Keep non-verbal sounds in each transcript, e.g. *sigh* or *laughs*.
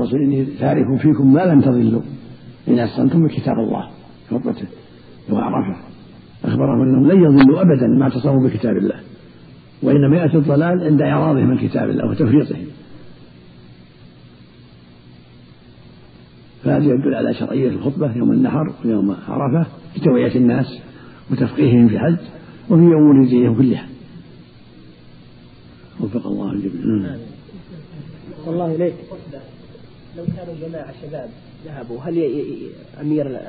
الرسول إني تارك فيكم ما لم تضلوا. إن أحسنتم بكتاب الله. خطبته وعرفه أخبرهم أنهم لن يضلوا أبدا ما اعتصموا بكتاب الله. وإنما يأتي الضلال عند إعراضهم من كتاب الله وتفريطهم. فهذا يدل على شرعية الخطبة يوم النحر ويوم عرفة لتوعية الناس وتفقيههم في الحج وفي أمور دينهم كلها. وفق الله الجميع. الله إليك. كانوا جماعة شباب ذهبوا هل أمير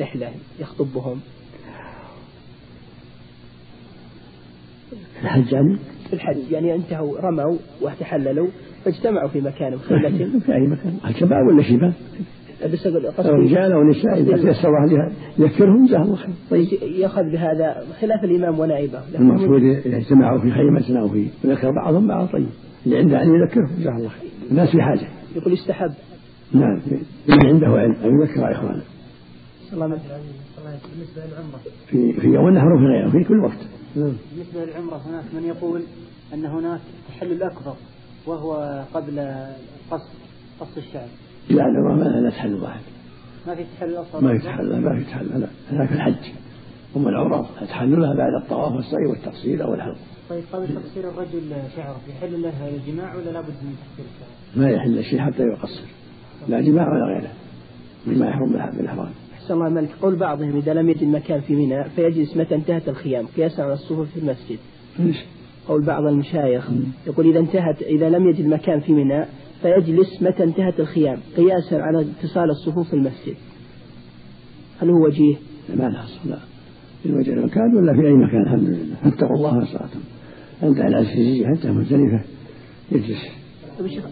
رحلة يخطبهم؟ في الحج يعني؟ في الحج يعني انتهوا رموا وتحللوا فاجتمعوا في مكان خيمة. *laughs* في أي مكان؟ الشباب ولا شباب؟ بس أقول رجال أو نساء إذا تيسر واحد يذكرهم جزاه الله خير. طيب يأخذ بهذا خلاف الإمام ونائبه. المقصود يجتمعوا في خيمة أو في يذكر بعضهم بعض طيب. اللي عنده علم يذكرهم جزاه الله خير. الناس في حاجة. يقول يستحب نعم. اللي عنده علم. أن يذكر إخوانه. الله بالنسبة للعمرة. في في يوم النحر وفي غيره. في كل وقت. نعم. بالنسبة للعمرة هناك من يقول أن هناك تحلل أكبر وهو قبل قص قص الشعر. لا لا ما لا تحل واحد. ما في تحلل أصلا؟ ما في تحلل ما في تحلل. لا هذاك الحج. أما العمرة تحللها بعد الطواف والسعي والتقصير أو الحلق. طيب قبل تقصير الرجل شعره يحل له الجماع ولا لابد من تقصير الشعر؟ ما يحل شيء حتى يقصر. لا جماع ولا غيره. مما يحرم بالإحرام أحسن الله ملك. قول بعضهم إذا لم يجد مكان في منى فيجلس متى انتهت الخيام؟ قياسا على الصفوف في المسجد. قول بعض المشايخ. يقول إذا انتهت إذا لم يجد مكان في منى فيجلس متى انتهت الخيام؟ قياسا على اتصال الصفوف في المسجد. هل هو وجيه؟ ما لا لا. في وجه المكان ولا في أي مكان الحمد لله. فاتقوا الله ما استطعتم على العزيزية حتى مزدلفة. يجلس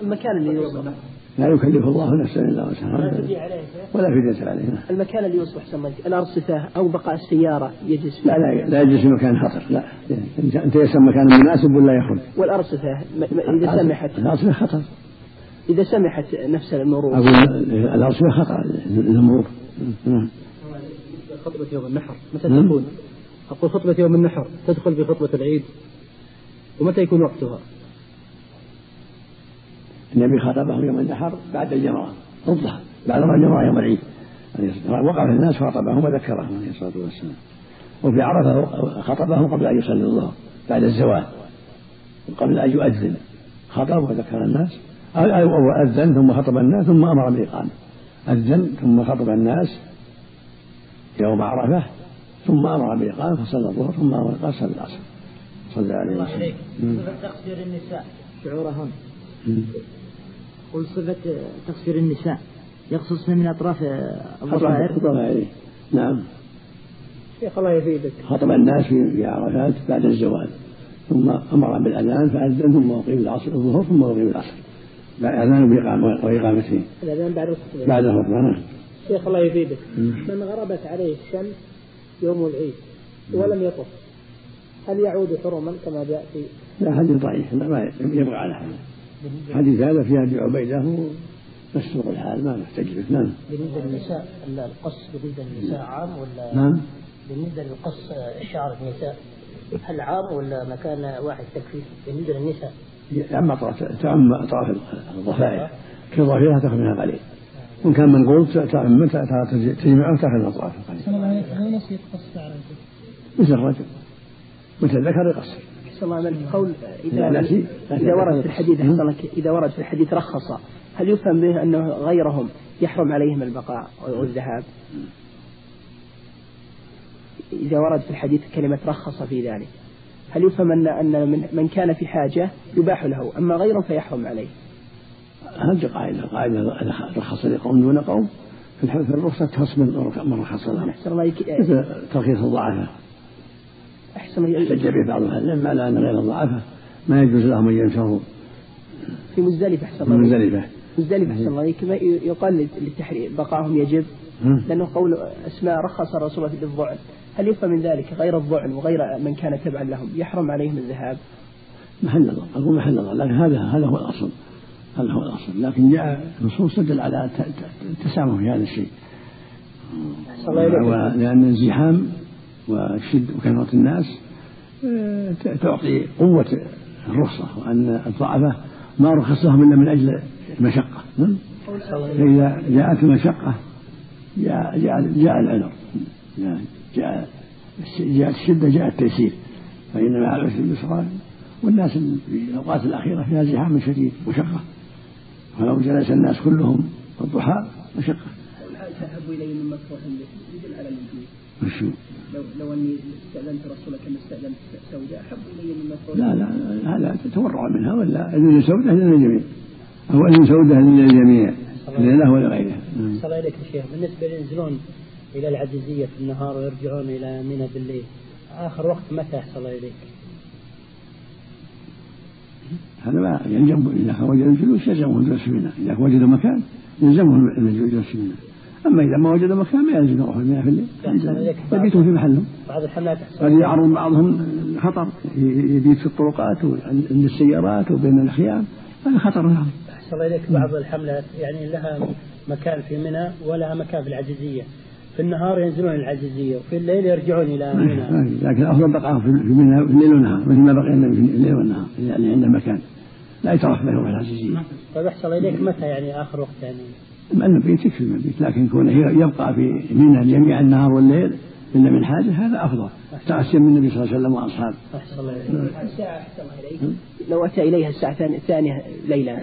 المكان اللي يوصل. لا يكلف الله نفسا إلا وسعها. ولا فدية عليه. المكان اللي يصبح سميت الارصفه أو بقاء السيارة يجلس فيه لا لا لا يجلس في مكان خطر لا. أنت يسمى مكان مناسب ولا يخرج. والارصفه إذا سمحت. الارصفه خطر. إذا سمحت نفس المرور. أقول الارصفه خطر للمرور خطبة يوم النحر. متى تكون؟ أقول خطبة يوم النحر. تدخل في خطبة العيد. ومتى يكون وقتها؟ النبي خاطبهم يوم النحر بعد الجمرة. الضحى بعد الجمرة يوم العيد. وقف الناس خاطبهم وذكرهم عليه الصلاة والسلام. وفي عرفة خطبهم قبل أن يصلي الظهر بعد الزوال. قبل أن يؤذن. خطب وذكر الناس. أو أذن ثم خطب الناس ثم أمر بالإقامة. أذن ثم خطب الناس. يوم عرفة ثم أمر بالإقامة فصلى الظهر ثم أمر بالإقامة العصر. صلى عليه وسلم. تقصير النساء. شعورهن. قل صفة تقصير النساء. يقصصن من أطراف الضفائر نعم. شيخ الله يفيدك خطب الناس في عرفات بعد الزوال. ثم أمر بالأذان فأذن ثم أقيم العصر الظهر ثم أقيم العصر. بعد أذان وإقامته. الأذان بعد الخطبة. بعد الخطبة نعم. شيخ الله يفيدك من غربت عليه الشمس يوم العيد ولم يطف. هل يعود حرما كما جاء في لا حديث ضعيف. لا يبقى على حاله حديث هذا في أبي عبيدة مسروق الحال ما نحتج به نعم. بالنسبة للنساء القص بالنسبة للنساء عام ولا نعم. بالنسبة للقص شعر النساء هل عام ولا مكان واحد تكفي بالنسبة للنساء؟ تعم اطراف الضفائر. كل ضفيره تاخذ منها قليل. وان كان منقول تعم تجمعه تاخذ من اطرافه قليل. مثل الرجل مثل الذكر يقصر. الله من قول إذا إذا ورد في الحديث إذا ورد في الحديث رخص هل يفهم به أنه غيرهم يحرم عليهم البقاء والذهاب؟ إذا ورد في الحديث كلمة رخص في ذلك هل يفهم أن أن من, من كان في حاجة يباح له أما غيره فيحرم عليه؟ هذه قاعدة قاعدة رخص لقوم دون قوم؟ في الرخصة تخص من رخص لهم. مثل ترخيص الضعفاء أحسن احتج به بعض أهل العلم على أن غير الضعفاء ما يجوز لهم أن ينشروا في مزدلفة أحسن الله مزدلفة. مزدلفة أحسن الله كما يقال للتحريم بقاهم يجب. لأنه قول أسماء رخص الرسول في الضعن. هل يفهم من ذلك غير الضعن وغير من كان تبعا لهم؟ يحرم عليهم الذهاب؟ محل نظر أقول محل نظر لكن هذا هذا هو الأصل. هذا هو الأصل لكن جاء نصوص تدل على التسامح في هذا الشيء. لأن الزحام وشد وكثرة الناس تعطي قوة الرخصة وأن الضعفاء ما رخص لهم إلا من أجل المشقة. فإذا جاءت المشقة جاء جاء جاء العذر. جاء جاءت الشدة جاء التيسير. فإن مع العسر يسرا والناس في الأوقات الأخيرة فيها زحام شديد مشقة فلو جلس الناس كلهم في الضحى مشقة به. يدل على الوجود. وشو؟ لو لو أني استأذنت رسولك كما استأذنت سوداء أحب إلي مما لا لا هذا تتورع منها ولا إذن سوداء للجميع. أو إذن سوداء للجميع. له ولغيره صلى عليك يا شيخ. بالنسبة ينزلون إلى العجزية في النهار ويرجعون إلى منى بالليل آخر وقت متى؟ يحصل اليك؟ هذا ما يلزم إذا وجدوا الجلوس يلزمهم الجلوس في إذا وجدوا مكان يلزمهم الجلوس في أما إذا ما وجدوا مكان ما يلزم المياه في الليل يبيتوا في محلهم. بعض الحملات قد يعرض بعضهم خطر. يبيت في الطرقات وعند السيارات وبين الخيام هذا خطر عظيم أحسن إليك. بعض الحملات يعني لها مكان في منى ولها مكان في العجزية. في النهار ينزلون العجزية وفي الليل يرجعون إلى منى. لكن أفضل بقاء في منى في الليل والنهار. مثل ما بقينا في الليل والنهار. يعني عند مكان لا يترف به العجزية طيب أحسن إليك. متى يعني آخر وقت يعني؟ المبيت يكفي المبيت لكن كونه يبقى في منى جميع النهار والليل إلا من حاجة هذا أفضل. تأسيا من النبي صلى الله عليه وسلم وأصحابه. الساعة أحسن إليك. لو أتى إليها الساعة الثانية ليلا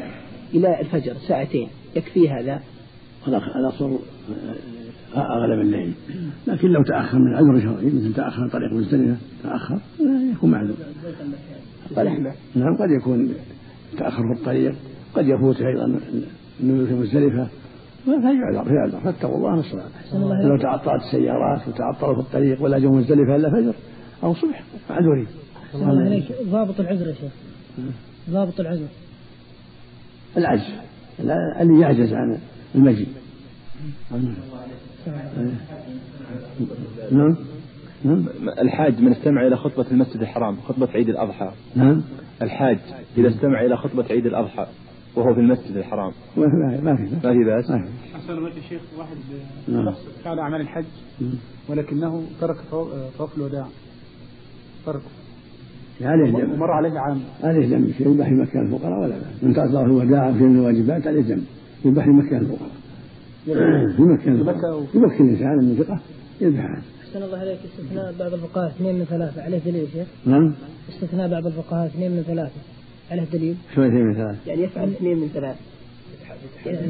إلى الفجر ساعتين يكفي هذا؟ الأصل أغلب الليل. لكن لو تأخر من عذر شرعي مثل تأخر طريق مزدلفة تأخر يكون معذور. نعم قد يكون تأخر في الطريق قد يفوت أيضا النزول في مزدلفة فيعذر فيعذر فاتقوا الله نصر لو تعطلت السيارات وتعطلوا في الطريق ولا جو مزدلفة إلا فجر أو صبح معذورين الله عليك ضابط العذر يا شيخ. ضابط العذر. العجز. اللي يعجز عن المجيء. نعم. نعم. الحاج من استمع إلى خطبة المسجد الحرام خطبة عيد الأضحى. نعم. الحاج إذا استمع إلى خطبة عيد الأضحى وهو في المسجد الحرام. ما في ما في ما في بأس. أحسن الله يا شيخ واحد شخص فعل أعمال الحج ولكنه ترك طواف الوداع. ترك. عليه مر عليه عام. عليه دم في يذبح في مكان الفقراء ولا بأس من ترك طواف الوداع في الواجبات عليه يذبح في مكان الفقراء. في مكان الفقراء. يمكن الإنسان من ثقة يذبح. عنه أحسن الله عليك. استثناء بعض الفقهاء اثنين من ثلاثة. عليه دليل يا شيخ؟ نعم. استثناء بعض الفقهاء اثنين من ثلاثة. عليه دليل؟ شو اثنين من ثلاثة؟ يعني يفعل اثنين من ثلاثة.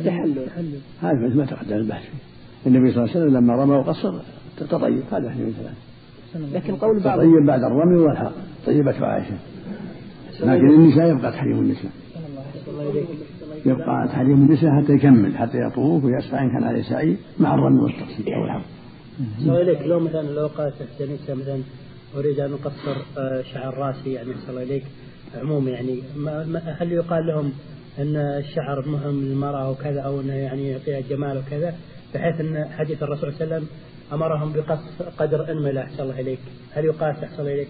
تحلل هذا ما تقدم البحث. فيه النبي صلى الله عليه وسلم لما رمى وقصر تطيب. هذا اثنين من ثلاثة. لكن قول بعض تطيب بعد الرمي والحق طيبته عائشة. لكن النساء يبقى تحريم النساء. يبقى تحريم النساء حتى يكمل حتى يطوف ويسعى إن كان عليه سعي مع الرمي والتقصير أو الحق إليك. لو مثلا لو قالت النساء مثلا أريد أن أقصر آه، شعر راسي يعني أحسن الله إليك. عموما يعني هل يقال لهم أن الشعر مهم للمرأة وكذا أو أنه يعني يعطيها جمال وكذا بحيث أن حديث الرسول صلى الله عليه وسلم أمرهم بقص قدر أنملة أحسن الله إليك. هل يقاس أحسن الله إليك؟